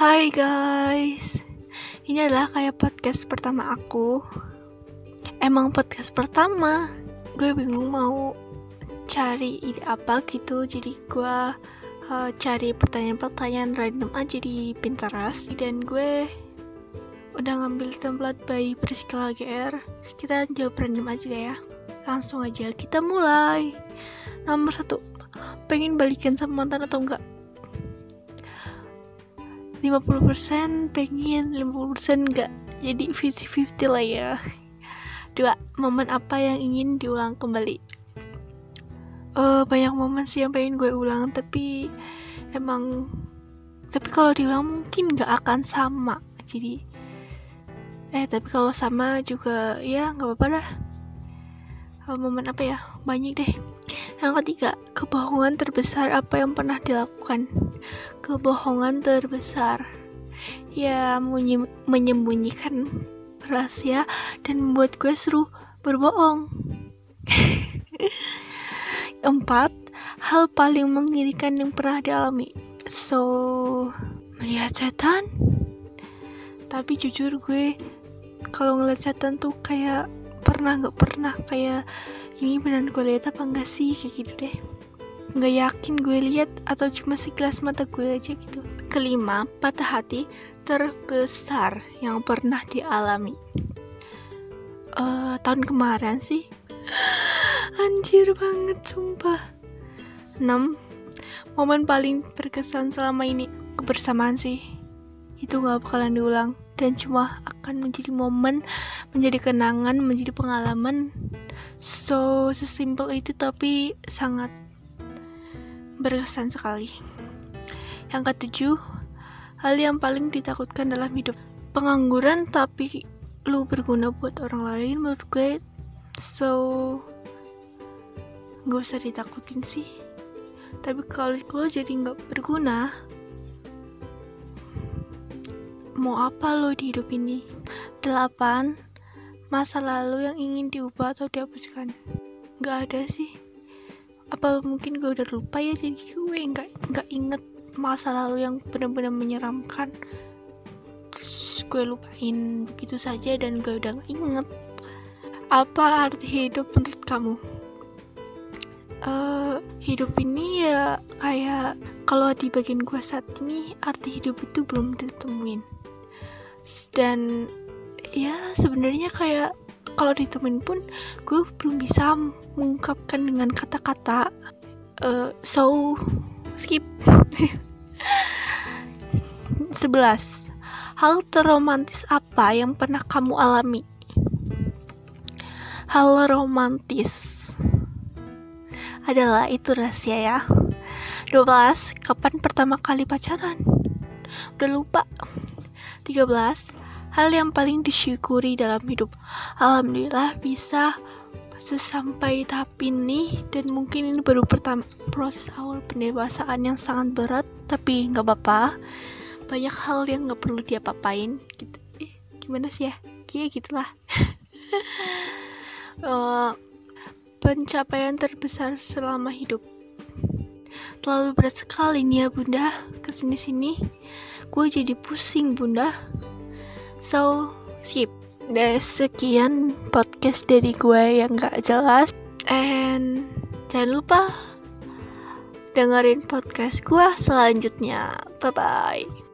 Hai guys, ini adalah kayak podcast pertama aku. Emang podcast pertama, gue bingung mau cari ide apa gitu, jadi gue uh, cari pertanyaan-pertanyaan random aja di Pinterest dan gue udah ngambil template by Priscilla GR. Kita jawab random aja deh ya. Langsung aja kita mulai. Nomor satu, pengen balikan sama mantan atau enggak? 50% pengen 50% enggak jadi 50-50 lah ya. Dua momen apa yang ingin diulang kembali? Uh, banyak momen sih yang pengen gue ulang tapi emang tapi kalau diulang mungkin nggak akan sama. Jadi eh tapi kalau sama juga ya nggak apa-apa dah. Uh, momen apa ya? Banyak deh. Yang ketiga kebohongan terbesar apa yang pernah dilakukan kebohongan terbesar. Ya menyembunyikan rahasia dan membuat gue seru berbohong. Empat hal paling mengirikan yang pernah dialami. So melihat setan? Tapi jujur gue kalau ngeliat setan tuh kayak pernah nggak pernah kayak ini benar gue lihat apa enggak sih? Kayak gitu deh nggak yakin gue lihat atau cuma sekilas mata gue aja gitu. Kelima, patah hati terbesar yang pernah dialami. Uh, tahun kemarin sih. Anjir banget sumpah. 6. Momen paling berkesan selama ini kebersamaan sih. Itu gak bakalan diulang dan cuma akan menjadi momen, menjadi kenangan, menjadi pengalaman. So, sesimpel itu tapi sangat berkesan sekali. Yang ketujuh, hal yang paling ditakutkan dalam hidup. Pengangguran tapi lu berguna buat orang lain menurut gue so gak usah ditakutin sih tapi kalau lo jadi nggak berguna mau apa lo di hidup ini delapan masa lalu yang ingin diubah atau dihapuskan nggak ada sih apa mungkin gue udah lupa ya jadi gue nggak nggak inget masa lalu yang benar-benar menyeramkan. Terus gue lupain begitu saja dan gue udah nggak inget apa arti hidup menurut kamu. Uh, hidup ini ya kayak kalau di bagian gue saat ini arti hidup itu belum ditemuin. Dan ya sebenarnya kayak kalau ditemuin pun gue belum bisa mengungkapkan dengan kata-kata uh, so skip. 11 hal terromantis apa yang pernah kamu alami? Hal romantis. Adalah itu rahasia ya. 12 kapan pertama kali pacaran? Udah lupa. 13 hal yang paling disyukuri dalam hidup. Alhamdulillah bisa sesampai tahap ini dan mungkin ini baru pertama proses awal pendewasaan yang sangat berat tapi nggak apa-apa. Banyak hal yang nggak perlu dia papain gitu. Eh, gimana sih ya? Kayak gitulah. Uh, pencapaian terbesar selama hidup. Terlalu berat sekali nih ya bunda. Ke sini sini gue jadi pusing bunda so skip. Dan sekian podcast dari gue yang gak jelas. And jangan lupa dengerin podcast gue selanjutnya. Bye bye